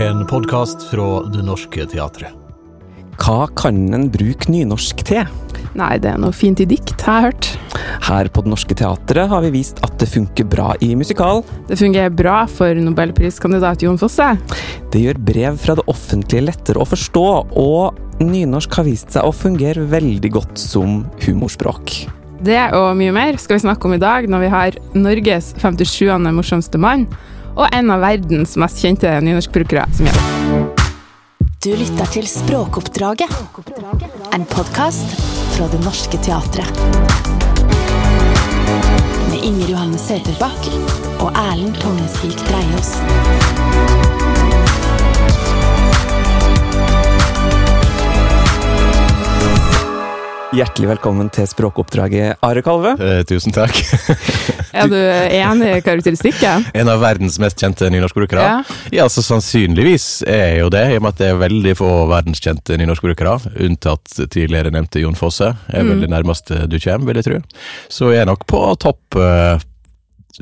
En podkast fra Det Norske Teatret. Hva kan en bruke nynorsk til? Nei, det er noe fint i dikt, har jeg hørt. Her på Det Norske Teatret har vi vist at det funker bra i musikal. Det fungerer bra for nobelpriskandidat Jon Fosse. Det gjør brev fra det offentlige lettere å forstå, og nynorsk har vist seg å fungere veldig godt som humorspråk. Det og mye mer skal vi snakke om i dag, når vi har Norges 57. morsomste mann og en av verdens mest kjente nynorskbrukere som gjest. Du lytter til Språkoppdraget, en podkast fra Det Norske Teatret. Med Inger Johanne Sæterbakk og Erlend Tongesvik Dreiaas. Hjertelig velkommen til språkoppdraget, Are Kalve. Eh, tusen takk. Er du enig i karakteristikken? en av verdens mest kjente nynorskbrukere? Ja. ja, så sannsynligvis er jeg jo det, i og med at det er veldig få verdenskjente nynorskbrukere. Unntatt tidligere nevnte Jon Fosse, er vel det nærmeste du kommer, vil jeg tro. Så jeg er nok på topp eh,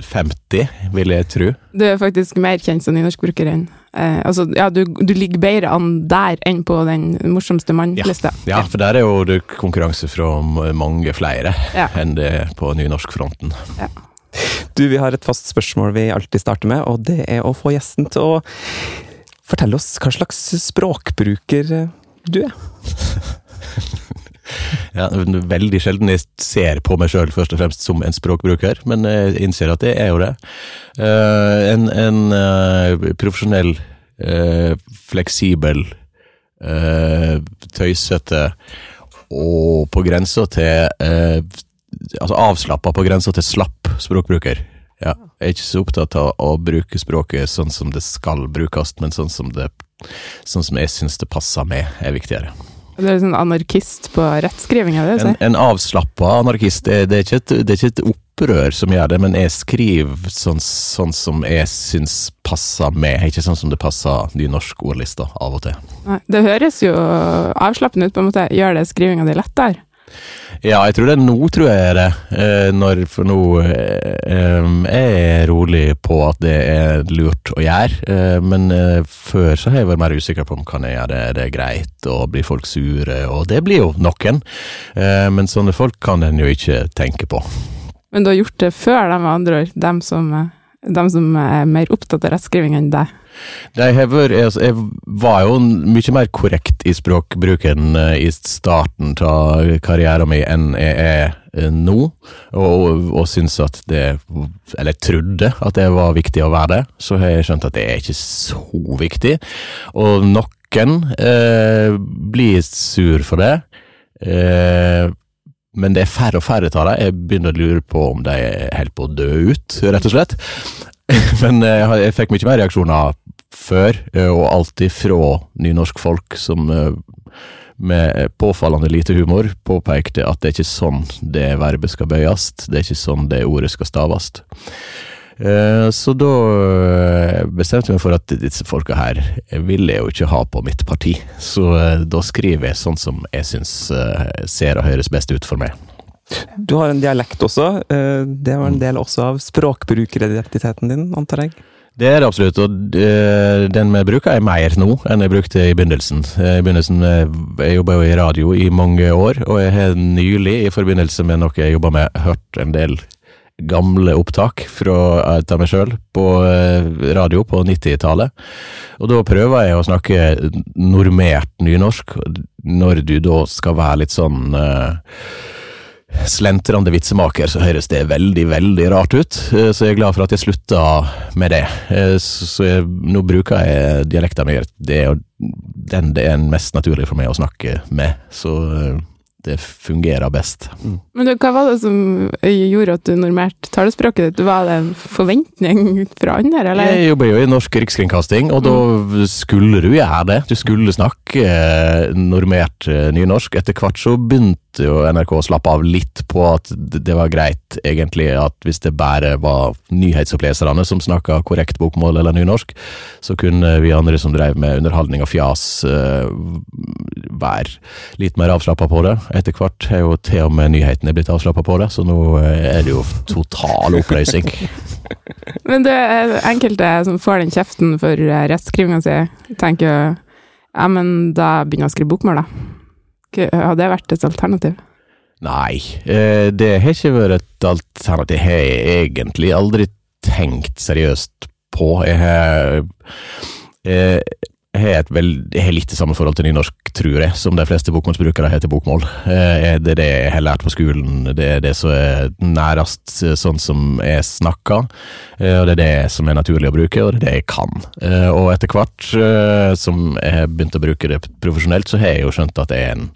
50, vil jeg tro. Du er faktisk mer kjent som nynorskbruker enn eh, Altså, ja, du, du ligger bedre an der enn på den morsomste mannlista. Ja, Ja, for der er jo det konkurranse fra mange flere Ja. enn det på nynorskfronten. Ja. Du, Vi har et fast spørsmål vi alltid starter med, og det er å få gjesten til å fortelle oss hva slags språkbruker du er. Ja, veldig sjelden jeg ser på meg sjøl først og fremst som en språkbruker, men jeg innser at jeg er jo det. Eh, en en eh, profesjonell, eh, fleksibel, tøysete og på grensa til Altså avslappa på grensa til slapp språkbruker. Ja, jeg er ikke så opptatt av å bruke språket sånn som det skal brukes, men sånn som, det, sånn som jeg syns det passer med, er viktigere. Du er sånn anarkist på rettskriving, det det En, en avslappa anarkist, det, det, er et, det er ikke et opprør som gjør det, men jeg skriver sånn, sånn som jeg syns passer med, ikke sånn som det passer de norske ordlista av og til. Nei, det høres jo avslappende ut, på en måte. Gjør det skrivinga di lettere? Ja, jeg tror det er nå, tror jeg er det. Eh, når, for nå eh, jeg rolig på at det er lurt å gjøre, eh, men eh, før så har jeg vært mer usikker på om kan jeg gjøre det, det greit, og blir folk sure, og det blir jo noen. Eh, men sånne folk kan en jo ikke tenke på. Men du har gjort det før, de med andre ord. de som, eh, som er mer opptatt av rettskriving enn deg. Det jeg, vært- jeg, jeg var jo mye mer korrekt i språkbruken eh, i starten av karrieren min enn jeg er eh, nå, og, og syns at det Eller trodde at det var viktig å være det. Så har jeg skjønt at det er ikke så viktig. Og noen eh, blir sur for det. Eh, men det er færre og færre av dem. Jeg begynner å lure på om de holder på å dø ut, rett og slett. Men eh, jeg fikk mye mer reaksjoner før, eh, og alltid fra nynorskfolk som eh, med påfallende lite humor påpekte at det er ikke sånn det verbet skal bøyes, det er ikke sånn det ordet skal staves. Eh, Så da eh, bestemte jeg meg for at disse folka her vil jeg jo ikke ha på mitt parti, så eh, da skriver jeg sånn som jeg syns eh, ser og høres best ut for meg. Du har en dialekt også. eh, Det var en del også av språkbrukeridentiteten din, antar jeg? Det er det absolutt, og eh, den vi bruker er mer nå enn jeg brukte i begynnelsen. Eh, I begynnelsen, eh, Jeg jobba jo i radio i mange år, og jeg har nylig, i forbindelse med noe jeg jobba med, hørt en del gamle opptak fra av meg sjøl på eh, radio på 90-tallet. Og da prøver jeg å snakke normert nynorsk, når du da skal være litt sånn eh, slentrende vitsemaker, så høres det veldig, veldig rart ut. Eh, Så jeg er glad for at jeg slutta med det. Eh, Så jeg, nå bruker jeg dialekten mi. Det er den det er mest naturlig for meg å snakke med. Så eh, det fungerer best. Men du, hva var det som gjorde at du normerte talespråket ditt? Var det en forventning fra andre, eller? Jeg jobber jo i Norsk Rikskringkasting, og da skulle du gjøre det. Du skulle snakke eh, normert eh, nynorsk. Etter hvert så begynte jo NRK å slappe av litt på at det det var greit, egentlig, at hvis det bare var nyhetsoppleserne som snakka korrekt bokmål eller nynorsk, så kunne vi andre som drev med underholdning og fjas, eh, være litt mer avslappa på det. Etter hvert er jo til og med nyhetene blitt avslappa på det, så nå eh, er det jo total oppløsning. Men det er enkelte som får den kjeften for eh, rettskrivinga si, tenker jo ja, men da begynner jeg å skrive bokmål, da. Har det vært et alternativ? Nei, eh, det har ikke vært et alternativ. Jeg har egentlig aldri tenkt seriøst på. Jeg har har, litt det samme forhold til nynorsk, tror jeg, som de fleste bokmålsbrukere har til bokmål. Eh, Det er det jeg har lært på skolen, det er det som er nærest eh, sånn som jeg snakker, eh, og det er det som er naturlig å bruke, og det er det jeg kan. Og etter hvert som jeg har begynt å bruke det profesjonelt, så har jeg jo skjønt at det er en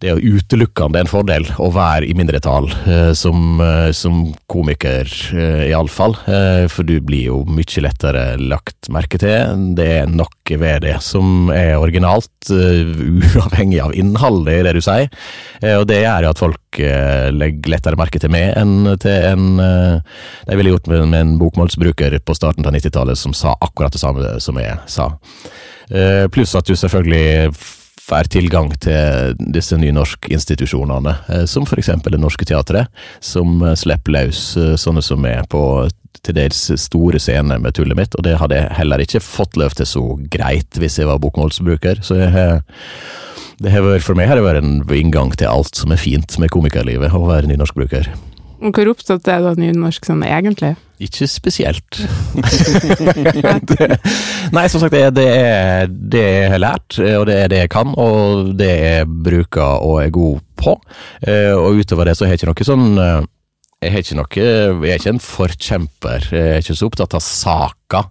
det er utelukkende en fordel å være i mindretall eh, som, eh, som komiker, eh, iallfall. For du blir jo mye lettere lagt merke til. Det er noe ved det som er originalt, uavhengig av innholdet i det du sier. Og det gjør at folk legger lettere merke til meg enn til en De ville gjort med, en bokmålsbruker på starten av 90-tallet som sa akkurat det samme som jeg sa. Pluss at du selvfølgelig får tilgang til disse nynorskinstitusjonene, eh, som eksempel Det Norske Teatret, som eh, slipper løs eh, sånne som er på til dels store scener med tullet mitt, og det hadde jeg heller ikke fått løp til så greit hvis jeg var bokmålsbruker. Så jeg det har vært, for meg har det vært en inngang til alt som er fint med komikerlivet, å være nynorskbruker. Hvor opptatt er du av nynorsk sånn egentlig? Ikke spesielt. det, nei, som sagt, det, det er det jeg har lært, og det er det jeg kan, og det jeg bruker og er god på. Eh, Og utover det så har jeg ikke noe sånn eh, jeg er, ikke noe, jeg er ikke en forkjemper, jeg er ikke så opptatt av saka.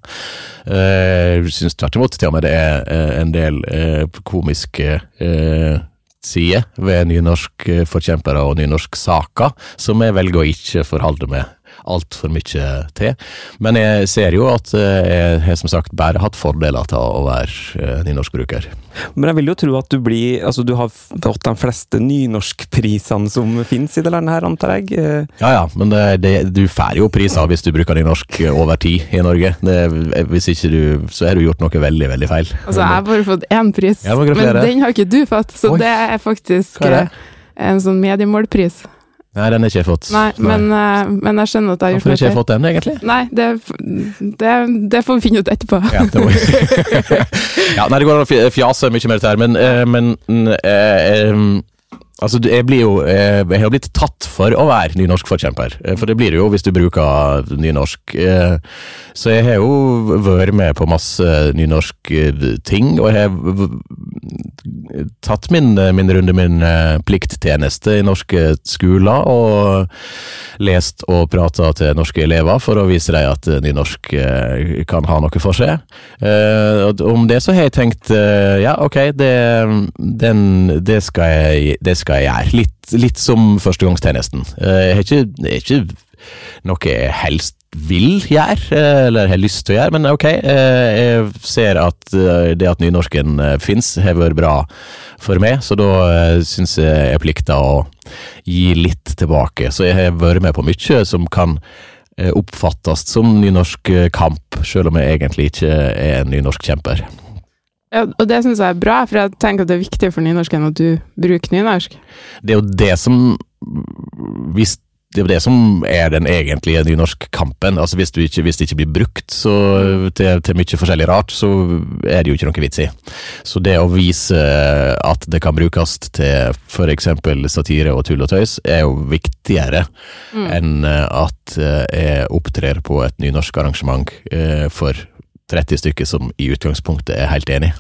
Eh, Jeg synes tvert imot til og med det er en del komiske sider ved nynorskforkjempere og nynorsksaker som jeg velger å ikke forholde meg altfor mye til. Men jeg ser jo at eh, jeg har som sagt bare hatt fordeler av å være eh, nynorskbruker. Men jeg vil jo tro at du blir Altså, du har fått de fleste nynorskprisene som finnes i det landet her, antar jeg. Eh, Ja ja, men det, det, du får jo priser hvis du bruker nynorsk over tid i Norge. Det, hvis ikke du, så har du gjort noe veldig, veldig feil. Altså, jeg har bare fått én pris, men den har ikke du fått, så Oi. det er faktisk er det? en sånn mediemålpris. Nei, den har ikke jeg fått. Nei, men, eh, men jeg skjønner at jeg har Hvorfor har gjort ikke jeg fått den, egentlig? Nei, det, det, det får vi finne ut etterpå. Ja, det må ja, nei, det går an å fjase mye mer til her, men, eh, men eh, em, Altså, jeg blir jo eh, Jeg har blitt tatt for å være nynorskforkjemper, eh, for det blir det jo hvis du bruker nynorsk. eh, Så jeg har jo vært med på masse nynorsk ting, og jeg har tatt min, min runde min plikttjeneste i norske skoler, og lest og prata til norske elever for å vise dem at nynorsk kan ha noe for seg. Om det så har jeg tenkt ja, ok, det, den, det, skal, jeg, det skal jeg gjøre. Litt, litt som førstegangstjenesten. Eh, jeg har ikke, det er ikke noe jeg helst vil gjøre, eh, eller har lyst til å gjøre, men ok, eh, jeg ser at eh, det at nynorsken eh, fins, har vært bra for meg, så da eh, syns jeg jeg plikter å gi litt tilbake. Så jeg har vært med på mye som kan eh, oppfattes som nynorsk eh, kamp, selv om jeg egentlig ikke er en nynorsk kjemper. Ja, og det syns jeg er bra, for jeg tenker at det er viktig for nynorsken at du bruker nynorsk. Det er jo det som hvis det er jo det som er den egentlige nynorskkampen. Altså hvis, ikke, hvis det ikke blir brukt så, til, til mye forskjellig rart, så er det jo ikke noe vits i. Så det å vise at det kan brukes til f.eks. satire og tull og tøys, er jo viktigere enn eh, at eh, jeg opptrer på et nynorsk arrangement eh, for 30 stykker som i utgangspunktet er helt enig.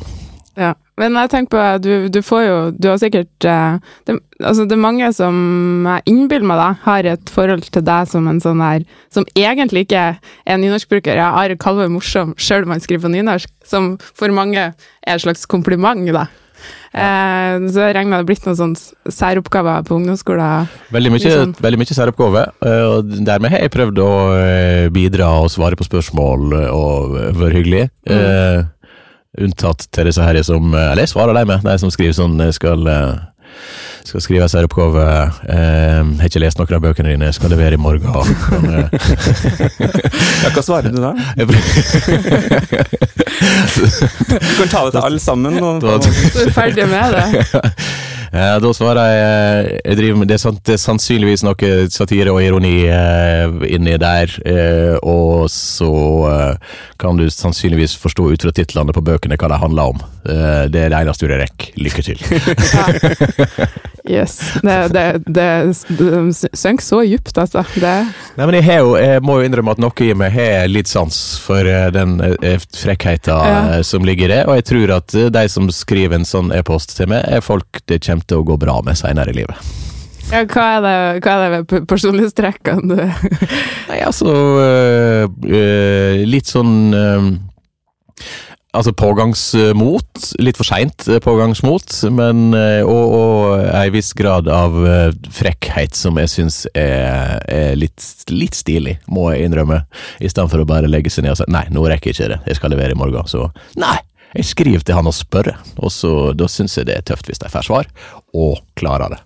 Ja. Men jeg tenker på, du, du får jo Du har sikkert eh, det, Altså, det er mange som jeg innbiller meg da, har et forhold til deg som en sånn her Som egentlig ikke er nynorskbruker. Jeg har kaller meg morsom sjøl om han skriver på nynorsk, som for mange er et slags kompliment, da. Eh, så jeg regner med det har blitt noen sånne særoppgaver på ungdomsskolen. Veldig mye, sånn. veldig mye særoppgave, eh, og dermed har jeg prøvd å eh, bidra og svare på spørsmål eh, og være hyggelig. Eh, unntatt til disse her som Eller jeg svarer dem med, de som skriver sånn jeg skal, skal skrive en særoppgave. Eh, har ikke lest noen av bøkene dine, skal levere i morgen. Men, eh, Ja, hva svarer du da? Du kan ta det til alle sammen. Og, og, Så er ferdig med det. Eh, da svarer jeg eh, jeg driver med, det, er sant, det er sannsynligvis noe satire og ironi eh, inni der. Eh, og så eh, kan du sannsynligvis forstå ut fra titlene på bøkene hva de handler om. Eh, det er det eneste du rekker. Lykke til. Yes. Det, det, det, det synker så djupt, altså. Det, Nei, men jeg, har jo, jeg må jo innrømme at noe i meg har litt sans for eh, den eh, frekkheten Ja. eh, som ligger i det, og jeg tror at eh, de som skriver en sånn e-post til meg, er folk det kommer til å gå bra med seinere i livet. ja, hva, er det, hva er det ved personlighetstrekkene du Nei, altså øh, Litt sånn øh, Altså pågangsmot. Litt for seint pågangsmot, men og, og en viss grad av frekkhet som jeg syns er, er litt, litt stilig, må jeg innrømme. I stedet for å bare legge seg ned og si nei, nå rekker jeg ikke det, jeg skal levere i morgen. Så nei, jeg skriver til han og spør, og så da syns jeg det er tøft hvis de får svar, og klarer det.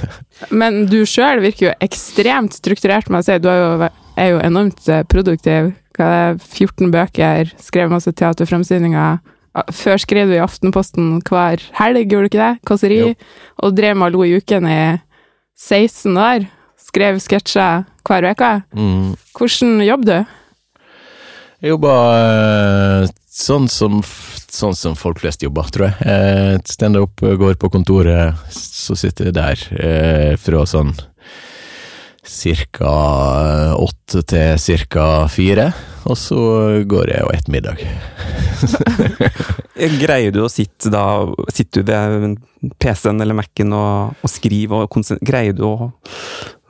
Men du sjøl virker jo ekstremt strukturert, må jeg si. Du er jo, er jo enormt eh, produktiv. Hva er det, 14 bøker, skrev masse teaterfremsyninger. Ah, Før skrev du i Aftenposten hver helg, gjorde du ikke det? Kåseri. Jo. Og drev med Hallo i uken i 16 år. Skrev sketsjer hver uke. Mm. Hvordan jobber du? Jeg jobber eh, sånn som, sånn som folk flest jobber, tror jeg. Eh, Standup, går på kontoret, så sitter jeg der eh, fra sånn cirka åtte til cirka fire, og så går jeg og spiser middag. Greier du å sitte da Sitter du ved PC-en eller Mac-en og, og skrive, og greier du å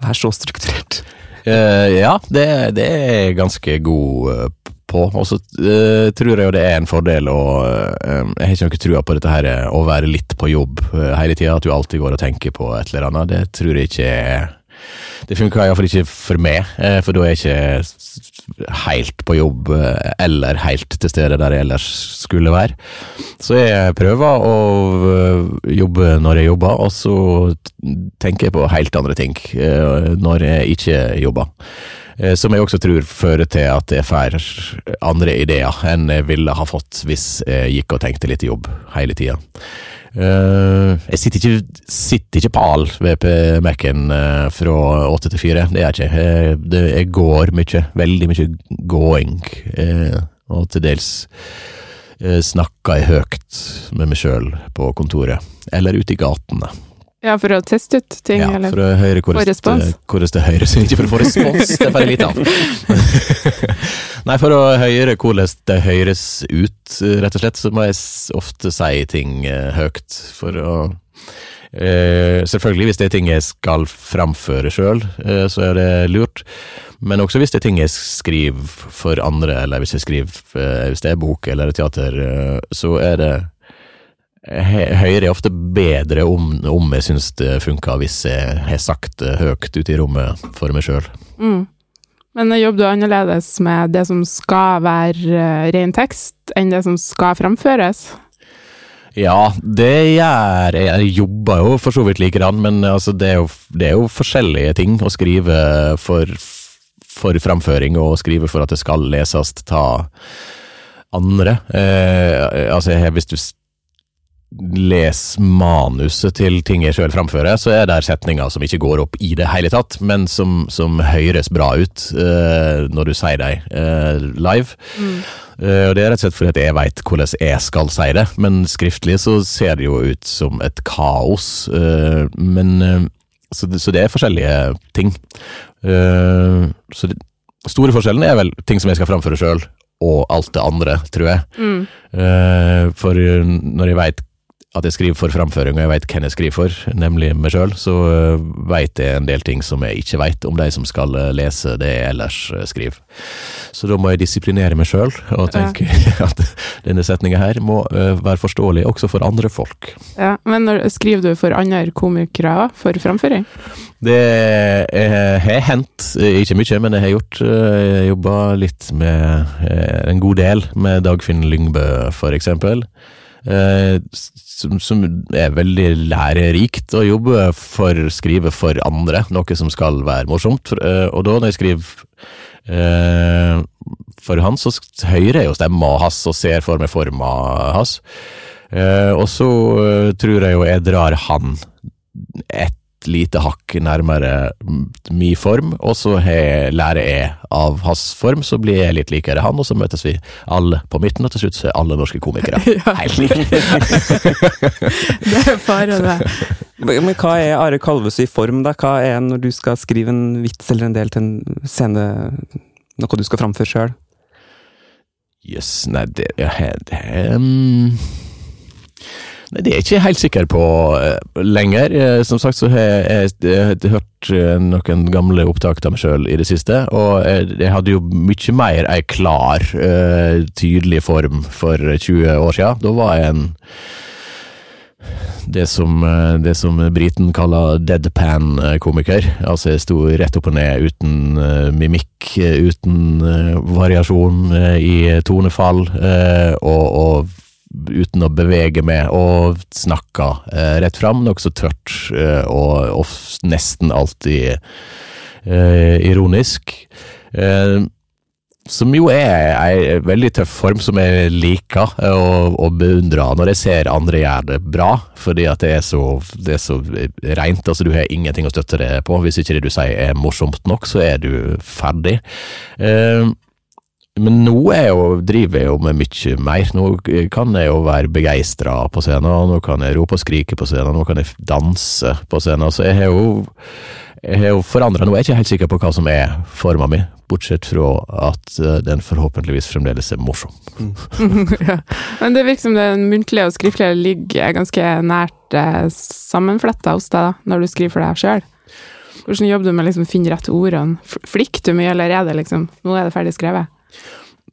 være så strukturert? Eh, ja, det, det er ganske god eh, på. Og så uh, tror jeg jo det er en fordel å uh, Jeg har ikke noe trua på dette her eh, å være litt på jobb uh, hele tida, at du alltid går og tenker på et eller annet. Det tror jeg ikke er Det funker iallfall ikke for meg, for da er jeg ikke helt på jobb eller helt til stede der jeg ellers skulle være. Så jeg prøver å jobbe når jeg jobber, og så tenker jeg på helt andre ting når jeg ikke jobber. Eh, Som jeg også tror fører til at jeg får andre ideer enn jeg ville ha fått hvis jeg gikk og tenkte litt jobb hele tida. Jeg sitter ikke, sitter ikke pal ved Mac-en eh, fra åtte til fire, det gjør jeg ikke. Jeg, går mye, veldig mye gåing, eh, og til dels eh, snakker jeg høyt med meg sjøl på kontoret, eller ute i gatene. Ja, for å teste ut ting, Ja, eller? for å høre hvordan Få respons? det- hvordan det høres Ikke for å få respons, det får jeg lite av. Nei, for å høre hvordan det høres ut, rett og slett, så må jeg ofte si ting eh, høyt. For å Uh, Selvfølgelig, hvis det er ting jeg skal framføre sjøl, uh, så er det lurt. Men også hvis det er ting jeg skriver for andre, eller hvis jeg skriver uh, Hvis det er bok eller teater, eh, så er det jeg er ofte bedre om, om jeg syns det funker, hvis jeg har sagt det høyt ute i rommet for meg sjøl. Mm. Men jobber du annerledes med det som skal være eh, ren tekst, enn det som skal framføres? Ja, det gjør jeg. Jeg jobber jo for så vidt likedan, men altså, det, er jo, det er jo forskjellige ting å skrive for, for framføring, og skrive for at det skal leses ta andre. Eh, altså, hvis du les manuset til ting jeg sjøl framfører, så er det setninger som ikke går opp i det hele tatt, men som, som høres bra ut uh, når du sier dem uh, live. Eh, og Det er rett og slett fordi at jeg veit hvordan jeg skal si det, men skriftlig så ser det jo ut som et kaos. eh, men eh, så, det, så det er forskjellige ting. Eh, så det, store forskjellen er vel ting som jeg skal framføre sjøl, og alt det andre, tror jeg. Mm. Eh, for eh, når jeg veit at jeg skriver for framføring, og jeg veit hvem jeg skriver for, nemlig meg sjøl, så uh, veit jeg en del ting som jeg ikke veit om de som skal eh, lese det jeg ellers eh, skriver. Så da må jeg disiplinere meg sjøl og tenke at denne setninga her må eh, være forståelig også for andre folk. Ja, men når, skriver du for andre komikere for framføring? Det eh, har hendt, eh, ikke mye, men jeg har gjort eh, Jeg jobba litt med eh, en god del med Dagfinn Lyngbø, for eksempel. Som, som er veldig lærerikt å jobbe for, å skrive for andre, noe som skal være morsomt. Eh, og da når jeg skriver eh, for han, så hører jeg jo stemma hans og ser for meg forma hans. Eh, og så eh, tror jeg jo jeg drar han et lite hakk nærmere min form, og så lærer jeg av hans form, så blir jeg litt likere han, og så møtes vi alle på midten, og til slutt så er alle norske komikere Ja. helt like. Det er fare, det. Men hva er Are Kalves i form, da? Hva er når du skal skrive en vits eller en del til en scene, noe du skal framføre sjøl? Jøss, nei, det, det, det um, Nei, det er jeg ikke helt sikker på eh, lenger. Eh, som sagt så har jeg, jeg, jeg hørt eh, noen gamle opptak av meg sjøl i det siste, og jeg, jeg hadde jo mye mer ei klar, uh, tydelig form for 20 år siden. Da var jeg en det som, det som briten kaller deadpan-komiker. Altså jeg sto rett opp og ned uten uh, mimikk, uten uh, variasjon uh, i tonefall, og, og uten å bevege meg, og snakka eh, rett fram, nokså tørt, eh, og, og nesten alltid eh, ironisk. Eh, som jo er ei veldig tøff form som jeg liker eh, og, og beundrer når jeg ser andre gjøre det bra, fordi at det er så, det så reint. Altså, du har ingenting å støtte deg på. Hvis ikke det du sier er morsomt nok, så er du ferdig. Eh, men nå jo, driver jeg jo med mye mer. Nå kan jeg jo være begeistra på scenen, nå kan jeg rope og skrike på scenen, nå kan jeg danse på scenen. Så jeg har jo jeg har jo forandra noe. Jeg er ikke helt sikker på hva som er forma mi, bortsett fra at eh, den forhåpentligvis fremdeles er morsom. ja. Men det virker som den muntlige og skriftlige ligger ganske nært eh, sammenfletta hos deg, da, når du skriver for deg sjøl. Hvordan jobber du med liksom, å finne rett ordene? Flikter du mye, eller er det liksom Nå er det ferdig skrevet?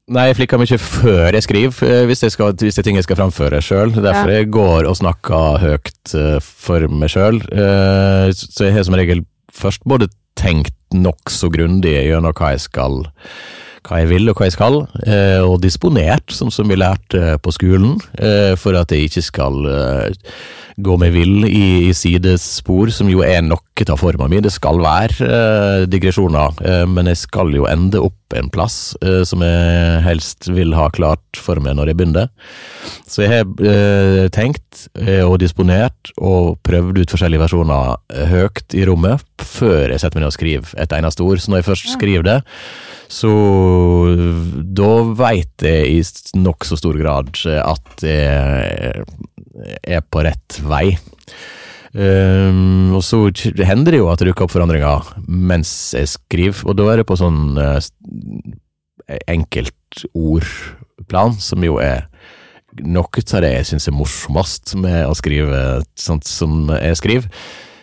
Nei, jeg flikker mye før jeg skriver, eh, hvis, det, skal, hvis det er ting jeg skal framføre sjøl. Derfor Ja. jeg går og snakker høyt eh, for meg sjøl. Så jeg har som regel først både tenkt nokså grundig gjennom hva jeg skal hva jeg vil og hva jeg skal, eh, og disponert, som, som vi lærte på skolen, eh, for at jeg ikke skal eh, gå meg vill i, sidespor, som jo er noe av forma mi. Det skal være eh, digresjoner, eh, men jeg skal jo ende opp en plass eh, som jeg helst vil ha klart for meg når jeg begynner. Så jeg har eh, tenkt eh, og disponert og prøvd ut forskjellige versjoner eh, høyt i rommet før jeg setter meg ned og skriver et eneste ord. Så når jeg først skriver det, så da veit jeg i nokså stor grad at jeg er på rett vei. Um, og så hender det jo at det dukker opp forandringer mens jeg skriver, og da er det på sånn uh, enkeltordplan, som jo er noe av det jeg syns er morsomst med å skrive sånt som jeg skriver.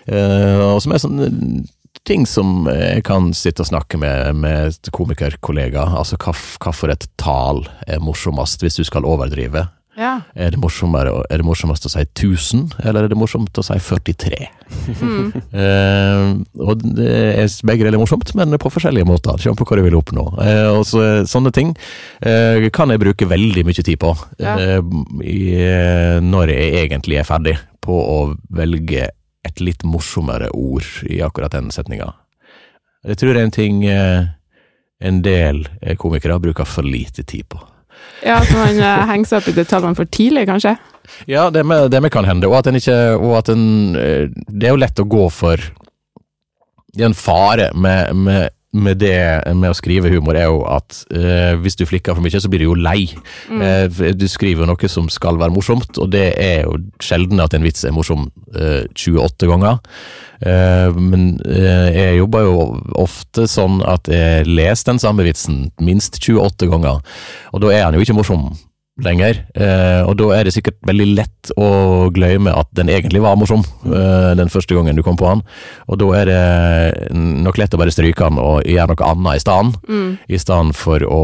Uh, og som er sånn ting som jeg kan sitte og snakke med, med komikerkollegaer. Altså et tall er morsomst hvis du skal overdrive? Ja. Er det, er det morsomst å si 1000, eller er det morsomt å si 43? Mm. Eh, og det er begge deler morsomt, men på forskjellige måter. Kjem på hva du vil oppnå. Eh, og så, sånne ting eh, kan jeg bruke veldig mye tid på Ja. eh, i, eh, når jeg egentlig er ferdig på å velge et litt morsommere ord i akkurat den setninga. Jeg tror det er en ting eh, en del eh, komikere bruker for lite tid på. ja, at man eh, henger seg opp i detaljene for tidlig, kanskje? Ja, det med, det med kan hende, og at en ikke og at en, Det er jo lett å gå for Det er en fare med, med, med det med å skrive humor, er jo at eh, hvis du flikker for mye, så blir du jo lei. Eh, du skriver noe som skal være morsomt, og det er jo sjelden at en vits er morsom eh, 28 ganger. Eh, men eh, jeg jobber jo ofte sånn at jeg leser den samme vitsen minst 28 ganger, og da er han jo ikke morsom lenger. Eh, og da er det sikkert veldig lett å glemme at den egentlig var morsom eh, den første gangen du kom på han. Og da er det nok lett å bare stryke han og gjøre noe annet i stedet. Mm. I stedet for å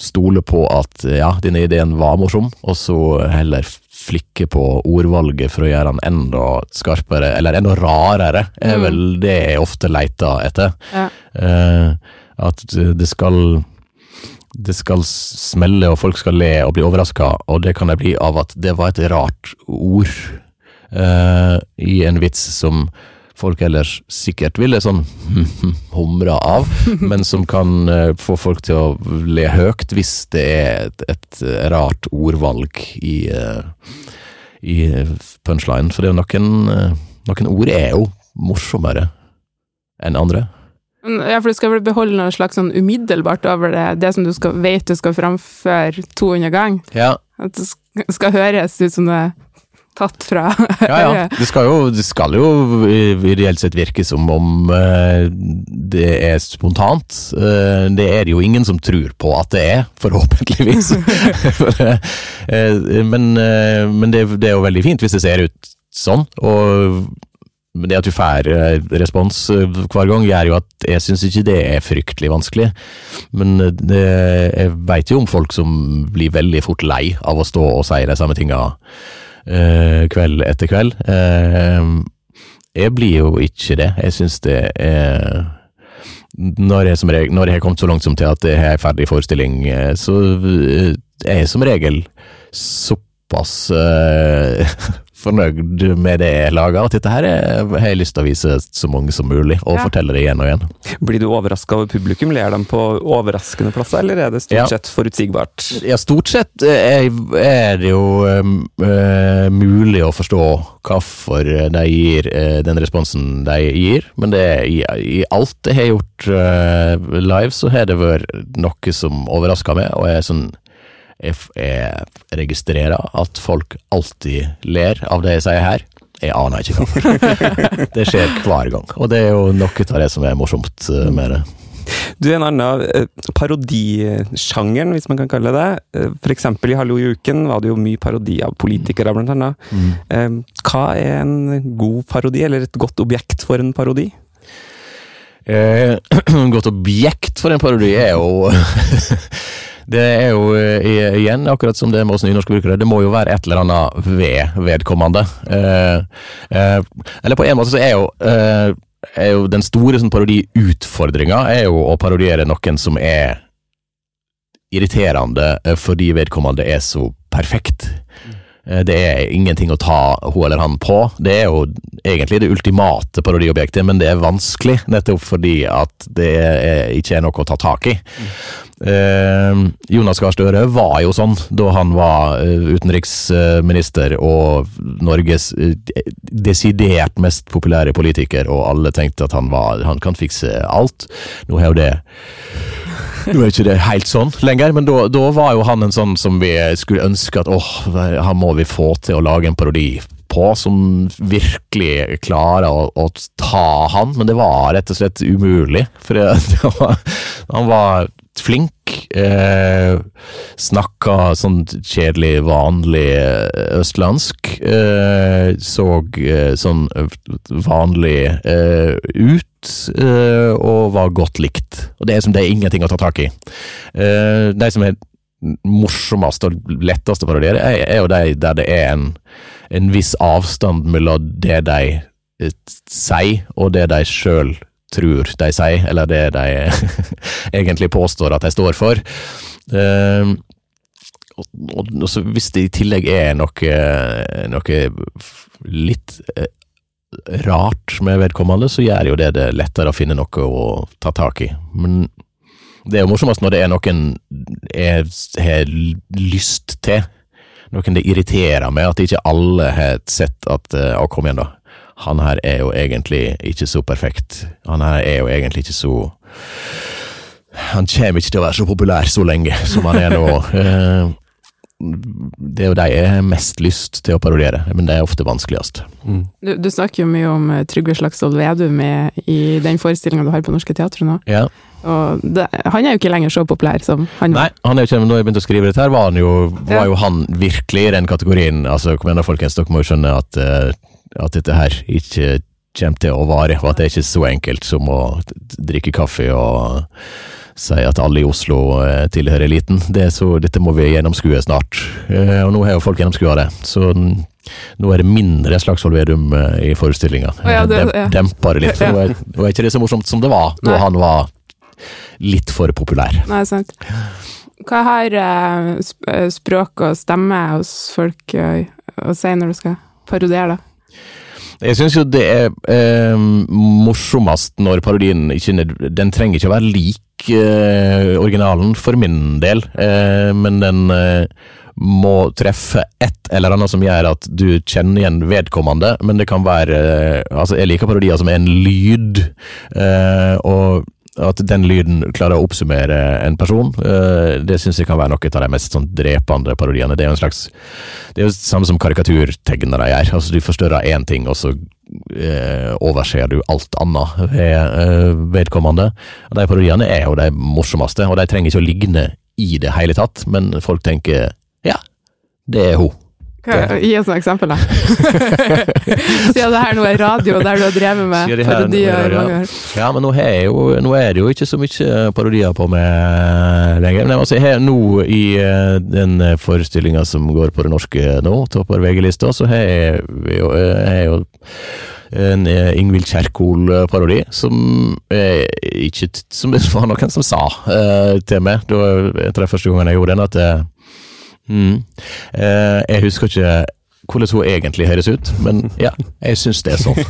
stole på at ja, denne ideen var morsom, og så heller flikke på ordvalget for å gjøre den enda skarpere, eller enda rarere, er Mm. vel det jeg ofte leter etter. Ja. Eh, at det skal det skal smelle, og folk skal le og bli overraska, og det kan det bli av at det var et rart ord eh, i en vits som folk ellers sikkert ville sånn humra av, men som kan eh, få folk til å le høyt hvis det er et, et rart ordvalg i, eh, i punchline. For det er noen, eh, noen ord er jo morsommere enn andre. Ja, for du skal vel beholde noe slags sånn umiddelbart over det, det som du skal, vet du skal framføre 200 ganger? Ja, At det skal høres ut som det er tatt fra ja, ja. Det skal jo, det skal jo reelt sett virke som om eh, det er spontant. Eh, det er det jo ingen som tror på at det er, forhåpentligvis. Eh, men men det, det er jo veldig fint hvis det ser ut sånn. Og det at du får eh, respons eh, hver gang, gjør jo at jeg syns ikke det er fryktelig vanskelig. Men eh, det, jeg veit jo om folk som blir veldig fort lei av å stå og si de samme tinga eh, kveld etter kveld. Eh, jeg blir jo ikke det. Jeg syns det er når jeg, regel, når jeg har kommet så langt som til at jeg har en ferdig forestilling, så er jeg som regel såpass eh, fornøyd med det jeg lager, at dette her er, har jeg lyst til å vise så mange som mulig, og Ja. fortelle det igjen og igjen. Blir du overraska over publikum? Ler de på overraskende plasser, eller er det stort Ja. sett forutsigbart? Ja, stort sett eh, er, er det jo eh, mulig å forstå hvorfor de gir eh, den responsen de gir, men det er, i, i alt jeg har gjort eh, live, så har det vært noe som overrasker meg, og jeg er sånn jeg, f- jeg registrerer at folk alltid ler av det jeg sier her. Jeg aner ikke hvorfor. det skjer hver gang, og det er jo noe av det som er morsomt eh, med det. Du en annen eh, parodisjangeren, hvis man kan kalle det. Eh, For eksempel i Hallo i uken var det jo mye parodi av politikere, blant annet. Eh, Hva er en god parodi, eller et godt objekt for en parodi? Eh, godt objekt for en parodi er jo Det er jo eh, igjen, akkurat som det med oss nynorske brukere, det må jo være et eller annet ved vedkommende. Eh, eh, eller på en måte så er jo, eh, er jo den store sånn parodiutfordringa er jo å parodiere noen som er irriterende eh, fordi vedkommende er så perfekt. Eh, Det er ingenting å ta hun eller han på. Det er jo egentlig det ultimate parodiobjektet, men det er vanskelig, nettopp fordi at det er, ikke er noe å ta tak i. Eh, Jonas Gahr Støre var jo sånn da han var eh, utenriksminister og Norges eh, desidert mest populære politiker, og alle tenkte at han, var, han kan fikse alt. Nå er jo det nå er ikke det helt sånn lenger, men da, var jo han en sånn som vi skulle ønske at åh, han må vi få til å lage en parodi på, som virkelig klarer å, å ta han, men det var rett og slett umulig. For det, det var, han var flink, eh, snakka sånn kjedelig, vanlig eh, østlandsk, eh, så eh, sånn vanlig eh, ut, eh, og var godt likt. Og det er som det er ingenting å ta tak i. Eh, de som er morsomst og lettest å parodiere, er, er jo de der det er en, en viss avstand mellom det de eh, sier, og det de sjøl tror de sier, eller det de egentlig påstår at de står for. Eh, og, og, og hvis det i tillegg er noe, noe litt eh, rart med vedkommende, så gjør jo det det lettere å finne noe å ta tak i. Men det er jo morsomst når det er noen jeg har lyst til. Noen det irriterer meg at ikke alle har sett at eh, Å, kom igjen, da. Han her er jo egentlig ikke så perfekt. Han her er jo egentlig ikke så Han kommer ikke til å være så populær så lenge som han er nå. Eh, Det er jo de jeg har mest lyst til å parodiere, men det er ofte vanskeligst. Du, du snakker jo mye om eh, Trygve Slagsvold Vedum i, i den forestillinga du har på Norske Teatret nå. Ja. Og det, han er jo ikke lenger så populær som han var. Nei, han er jo ikke, når jeg begynte å skrive dette, her, var, han jo, var Ja. jo han virkelig i den kategorien. Altså, kom igjen da, folkens, dere må jo skjønne at, eh, at dette her ikke kommer til å vare, og at det er ikke så enkelt som å drikke kaffe og si at alle i Oslo eh, tilhører eliten. Det så, dette må vi gjennomskue snart. Eh, og nå har jo folk gjennomskua det, så nå er det mindre Slagsvold Vedum eh, i forestillinga. Oh, ja, det- ja. Demper det litt. Nå er, nå er ikke det så morsomt som det var da han var litt for populær. Nei, sant. Hva har språk og stemme hos folk å si når du skal parodiere, da? Jeg syns jo det er eh, morsomst når parodien ikke Den trenger ikke å være lik eh, originalen, for min del, eh, men den eh, må treffe et eller annet som gjør at du kjenner igjen vedkommende, men det kan være eh, Altså, jeg liker parodier som er en lyd, eh, og at den lyden klarer å oppsummere en person, eh, det syns jeg kan være noe av de mest sånn drepende parodiene. Det er jo en slags Det er jo det samme som karikaturtegnere gjør. Altså, du forstørrer én ting, og så eh, overser du alt annet ved eh, vedkommende. Og De parodiene er jo de morsomste, og de trenger ikke å ligne i det hele tatt, men folk tenker ja, det er hun. Gi oss noen eksempel, da. Siden det her nå er radio, der du har drevet med er parodier år. Ja, men nå, jo, nå er det jo ikke så mye parodier på meg lenger. Men altså, har nå i eh, den forestillinga som går på det norske nå, topper VG-lista, så har jeg jo, jeg jo en eh, Ingvild Kjerkol-parodi, som jeg ikke Som det var noen som sa uh, til meg da, jeg traff første gangen jeg gjorde den, at eh, mm, eh, Jeg husker ikke hvordan hun egentlig høres ut, men ja, jeg syns det er sånn.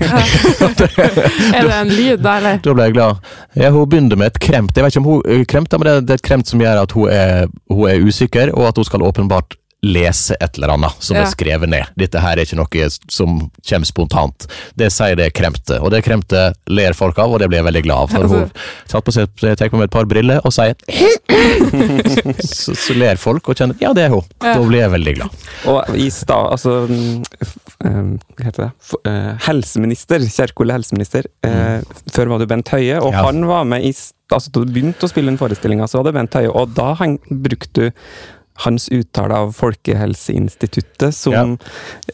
Er det en lyd, da, eller? Da ble jeg glad. Ja, hun begynner med et kremt. Jeg vet ikke om hun eh, kremter, men det, det er et kremt som gjør at hun er, hun er usikker, og at hun skal åpenbart lese et eller annet som Ja. er skrevet ned. Dette her er ikke noe som kommer spontant. Det sier det kremte, og det kremte ler folk av, og det blir jeg veldig glad av. Når hun tar på seg, tar på meg et par briller og sier så, så ler folk og kjenner ja, det er hun. Ja. Da blir jeg veldig glad. Og i stad, altså mm, eh, Hva heter det? F eh, helseminister, Kjerkol er helseminister. Eh, Før var du Bent Høie, og Ja. han var med i altså, Da du begynte å spille den forestillinga, så var det Bent Høie, og da brukte du hans uttale av Folkehelseinstituttet som Ja.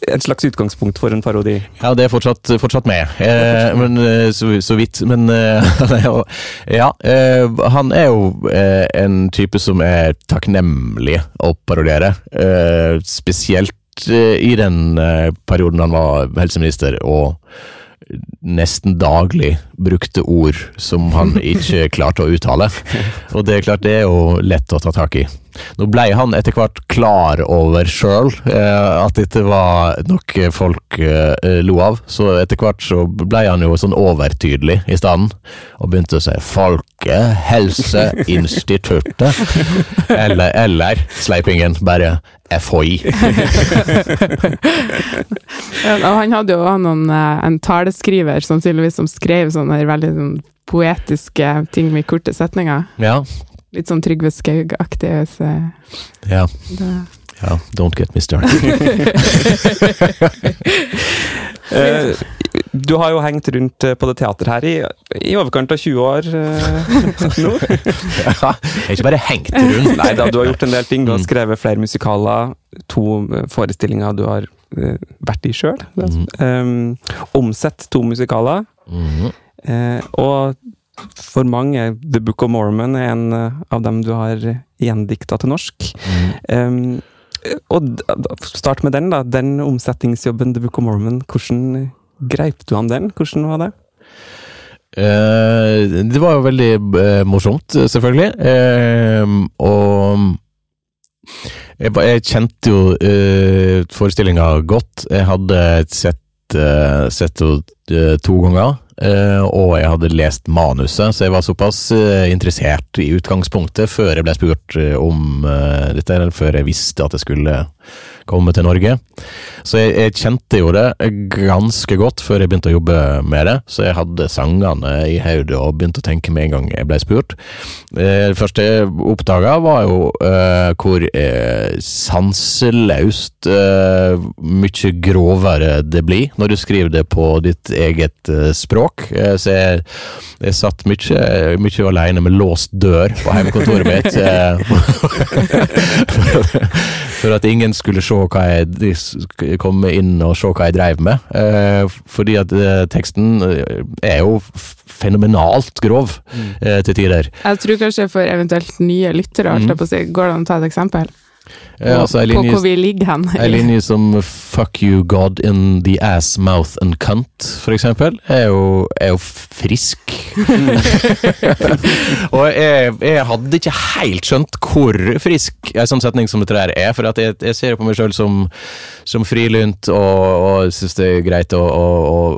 et slags utgangspunkt for en parodi. Ja, det er fortsatt, fortsatt med, eh, men eh, så, så vidt. Men eh, Ja, eh, han er jo eh, en type som er takknemlig å parodiere. Eh, spesielt i den perioden han var helseminister og nesten daglig brukte ord som han ikke klarte å uttale. Og det er klart, det er jo lett å ta tak i. Nå ble han etter hvert klar over sjøl eh, at dette var noe folk eh, lo av, så etter hvert så ble han jo sånn overtydelig i stedet, og begynte å si Folkehelseinstituttet. eller, eller Sleipingen, bare FHI. Ja, han hadde jo noen, eh, en taleskriver, sannsynligvis, som skrev sånne veldig sånn poetiske ting med korte setninger. Ja, Litt sånn Trygve Skaug-aktig. Så. ja, ja. Don't get me started. Du har jo hengt rundt eh, på det teateret her i, i overkant av 20 år eh, nå. Ja, har ikke bare hengt rundt. Nei da, du har gjort en del ting. Du har Mm. skrevet flere musikaler, to eh, forestillinger du har vært i sjøl. Mm. omsett to musikaler. Mhm. Eh, og for mange, The Book of Mormon er en av dem du har gjendikta til norsk. Mhm. Um, og start med den, da. Den omsetningsjobben, The Book of Mormon. Hvordan greip du han den? Hvordan var det? Uh, det var jo veldig uh, morsomt, selvfølgelig. Uh, og jeg, jeg kjente jo uh, forestillinga godt. Jeg hadde sett, sett henne to ganger. og jeg hadde lest manuset, så jeg var såpass interessert i utgangspunktet før jeg ble spurt om dette, eller før jeg visste at jeg skulle komme til Norge. Så jeg, jeg kjente jo det ganske godt før jeg begynte å jobbe med det, så jeg hadde sangene i hodet og begynte å tenke med en gang jeg ble spurt. Eh, Det første jeg oppdaga, var jo uh, hvor uh, sanseløst uh, mye grovere det blir når du skriver det på ditt eget språk. Så jeg, jeg satt mye, mye alene med låst dør på hjemmekontoret mitt. for, at ingen skulle se hva jeg komme inn og se hva jeg dreiv med. Eh, fordi at eh, teksten eh, er jo fenomenalt grov eh, til tider. Jeg tror kanskje for eventuelt nye lyttere, si, går det an å ta et eksempel? Eh, altså, ei på linje, hvor vi ligger hen. ei linje som 'fuck you God in the ass, mouth and cunt', for eksempel, er jo, er jo frisk. og jeg, jeg hadde ikke helt skjønt hvor frisk ei sånn setning som dette der er, for at jeg, jeg ser jo på meg sjøl som, som frilynt og, og syns det er greit å, å,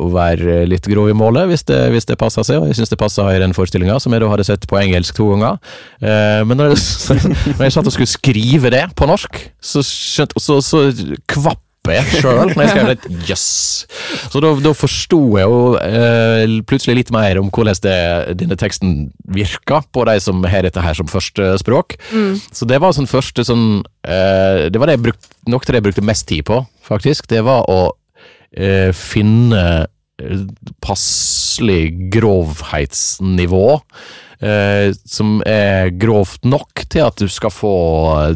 å være litt grov i målet hvis det, hvis det passer seg, og jeg syns det passer i den forestillinga, som jeg da hadde sett på engelsk to ganger. Eh, men når jeg, når jeg satt og skulle skrive det på norsk, så, skjønt, så, så kvapp jeg sjøl når jeg skrev det. Jøss! Yes. Så da, da forsto jeg jo eh, plutselig litt mer om hvordan det, denne teksten virka på de som har dette her som første språk. Mm. Så det var sånn første sånn eh, Det var det jeg brukte, nok til det jeg brukte mest tid på, faktisk. Det var å eh, finne eh, passelig grovhetsnivå. Eh, som er grovt nok til at du skal få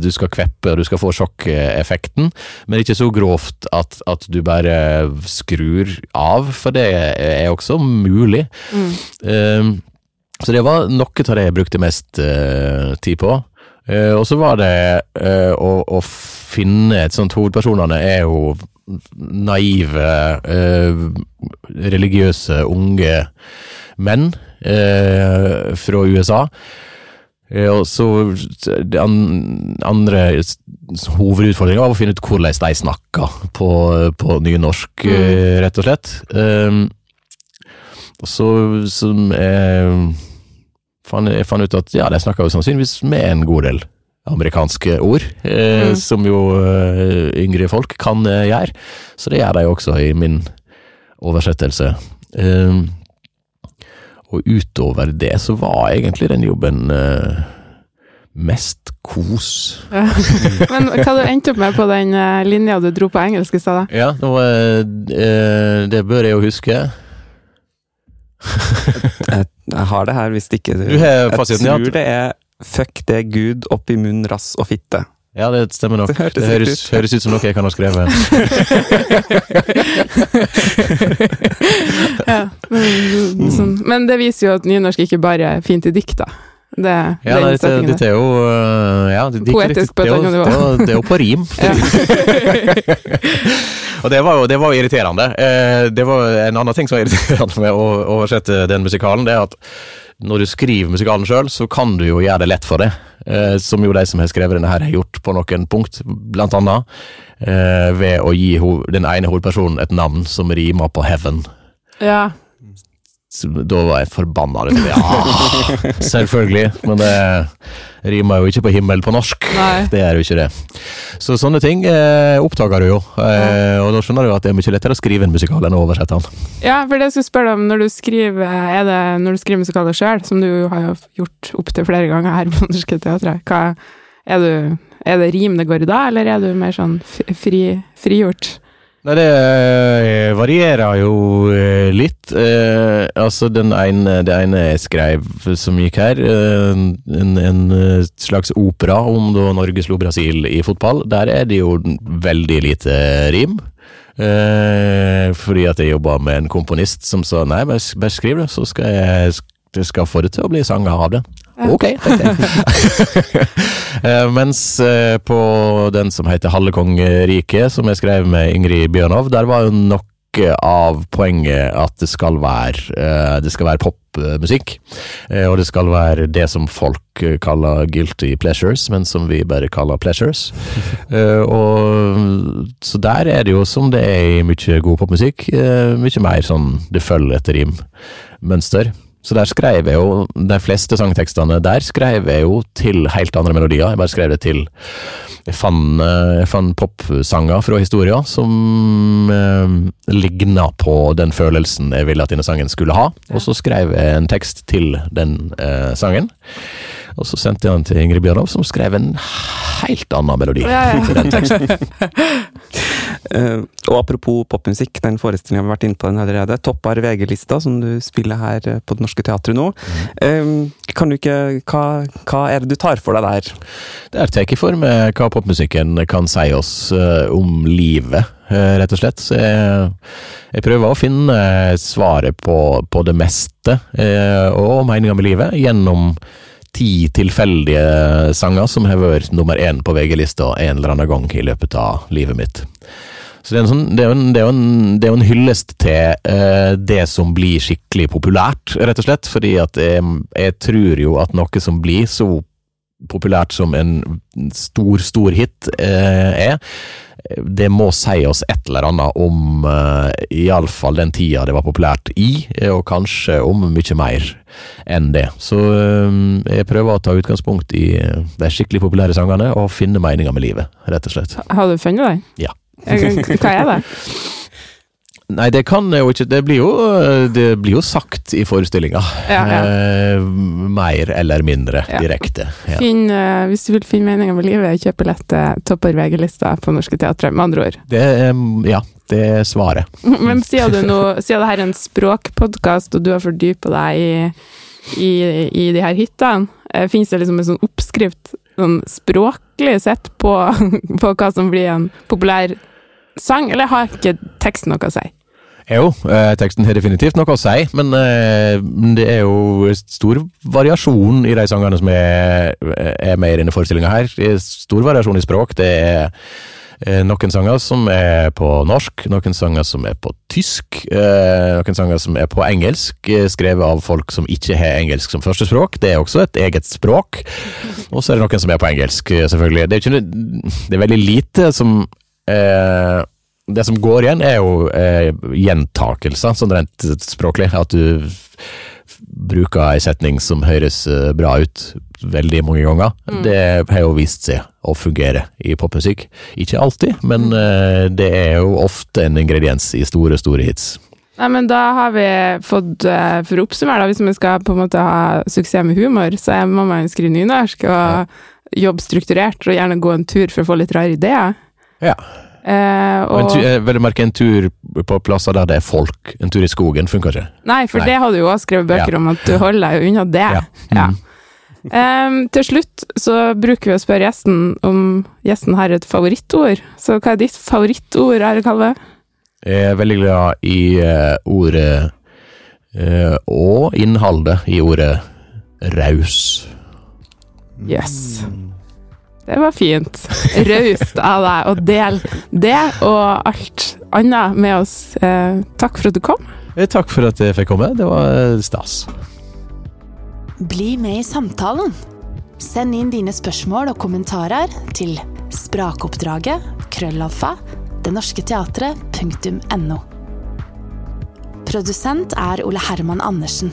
Du skal kveppe du skal få sjokkeffekten, men ikke så grovt at, at du bare skrur av, for det er også mulig. Mm. Eh, så det var noe av det jeg brukte mest eh, tid på. Eh, og så var det eh, å, å finne et sånt Hovedpersonene er jo naive, eh, religiøse, unge menn eh, fra USA. Eh, og så den an, andre hovedutfordringa var å finne ut hvordan de snakka på, på nynorsk, eh, rett og slett. Um, så som jeg fant, jeg fant ut at ja, de snakka jo sannsynligvis med en god del amerikanske ord, eh, Mm. som jo eh, yngre folk kan eh, gjøre. Så det gjør de også i min oversettelse. Um, og utover det så var egentlig den jobben eh, mest kos. Ja. Men hva du endte opp med på den eh, linja du dro på engelsk i stad? Ja, nå, eh, eh, det bør jeg jo huske. Jeg, jeg har det her, hvis det ikke Du har fasiten. Jeg tror det er 'fuck det Gud opp i munn, rass og fitte'. Ja, det stemmer nok. Det hørtes Det høres, ut. høres ut som noe jeg kan ha skrevet. Ja. Men, sånn. Men det viser jo at nynorsk ikke bare er fint i dikt, da. Det, Ja, nei, det, setningen er jo eh, ja, det, det, Poetisk på et det, annet nivå. Det, er jo- det er jo på rim. Og det var jo, det var jo irriterende. Eh, det var En annen ting som var irriterende med å oversette den musikalen, det er at når du skriver musikalen sjøl, så kan du jo gjøre det lett for deg. Eh, som jo de som har skrevet denne her har gjort på noen punkt, blant annet. Eh, ved å gi den ene hovedpersonen et navn som rimer på heaven. Ja. Så Da var jeg forbanna. Liksom. Ja, selvfølgelig. Men det rimer jo ikke på himmel på norsk. Nei. Det gjør jo ikke det. Så sånne ting eh, oppdager du jo. Eh, og da skjønner du at det er mye lettere å skrive en musikal enn å oversette den. ja, for det jeg skulle spørre om, når du skriver Er det når du skriver musikaler sjøl, som du har jo gjort opptil flere ganger her på Norske Teatret, hva er, du, er det rim det går i da, eller er du mer sånn fri, frigjort? Nei, det eh, varierer jo eh, litt. Eh, altså, ene, det ene jeg skrev som gikk her, eh, en, en slags opera om da Norge slo Brasil i fotball, der er det jo veldig lite rim. Eh, fordi at jeg jobba med en komponist som sa nei, bare skriv det, så skal jeg, jeg skal få det til å bli sanger av det. Ok, tenkte jeg. Eh, Mens eh, på den som heter Hallekongeriket, som jeg skrev med Ingrid Bjørnov, der var jo noe av poenget at det skal være, eh, det skal være popmusikk. Eh, Og det skal være det som folk eh, kaller guilty pleasures, men som vi bare kaller pleasures. Eh, og, så der er det jo, som det er i mye god popmusikk, eh, mye mer sånn det følger et rimmønster. Så der skrev jeg jo, de fleste sangtekstene der skrev jeg jo til helt andre melodier. Jeg bare skrev det til Jeg fant, fant popsanger fra historia som eh, ligna på den følelsen jeg ville at denne sangen skulle ha. Og så skrev jeg en tekst til den eh, sangen. Og så sendte jeg den til Ingrid Bjørnov, som skrev en helt annen melodi Ja, ja. til den teksten. Eh, og apropos popmusikk, den forestillingen vi har vært inne på den allerede. Toppar VG-lista, som du spiller her eh, på Det Norske Teatret nå. Uh, kan du ikke hva, hva er det du tar for deg der? Der tar jeg for meg hva popmusikken kan si oss uh, om livet, rett og slett. Så jeg, jeg prøver å finne svaret på, på det meste, eh, og meninga med livet, gjennom ti tilfeldige sanger som har vært nummer én på VG-lista en eller annen gang i løpet av livet mitt. Så det er, en sånn, det er, en, det er, en, det er jo en hyllest til uh, det som blir skikkelig populært, rett og slett. Fordi at jeg, jeg tror jo at noe som blir så populært som en stor, stor hit uh, er, det må si oss et eller annet om uh, iallfall den tida det var populært i, og kanskje om mye mer enn det. Så uh, jeg prøver å ta utgangspunkt i de skikkelig populære sangene og finne meninga med livet, rett og slett. Har du funnet deg? Ja. Hva er det? Nei, det kan jo ikke Det blir jo, det blir jo sagt i forestillinga. Ja, ja. Eh, mer eller mindre Ja. direkte. Ja. Finn, eh, hvis du vil finne meninga med livet, kjøp billett til topper VG-lista på Norske Teatre, med andre ord. Det, eh, ja, det er svaret. Men siden, du nå, siden det her er en språkpodkast, og du har fordypa deg i, i, i de her hyttene, eh, finnes det liksom en sånn oppskrift, sånn språklig sett, på, på hva som blir en populær sang, eller har ikke teksten noe å si? Jo, eh, teksten har definitivt noe å si, men eh, det er jo stor variasjon i de sangene som er, med i denne forestillinga her. Er stor variasjon i språk. Det er eh, noen sanger som er på norsk, noen sanger som er på tysk, noen sanger som er på engelsk, skrevet av folk som ikke har engelsk som førstespråk. Det er også et eget språk. Og så er det noen som er på engelsk, selvfølgelig. Det er, ikke, det er veldig lite som eh, det som går igjen, er jo eh, gjentakelser, sånn rent språklig. At du bruker ei setning som høres eh, bra ut veldig mange ganger. Det har jo vist seg å fungere i popmusikk. Ikke alltid, men eh, det er jo ofte en ingrediens i store, store hits. Nei, men da har vi fått, eh, for å oppsummere, da, hvis vi skal på en måte ha suksess med humor, så må man jo skrive nynorsk og jobbe strukturert, og gjerne gå en tur for å få litt rare ideer. Ja. Eh, Og en og, tur, vil du merke en tur på plasser der det er folk. En tur i skogen funker ikke. nei, for Nei. det har du jo også skrevet bøker Ja. om, at du holder deg jo unna det. Ja. Ja. Mm. Em, til slutt så bruker vi å spørre gjesten om gjesten har et favorittord. Så hva er ditt favorittord, Are Kalve? Jeg er veldig glad i uh, ordet uh, og innholdet i ordet raus. Yes. Det var fint. Raust av deg å dele det og alt annet med oss. Eh, takk for at du kom. Eh, Takk for at jeg fikk komme, det var eh, stas. Bli med i samtalen. Send inn dine spørsmål og kommentarer til sprakoppdraget krøllalfa denorsketeatret.no. Produsent er Ole Herman Andersen.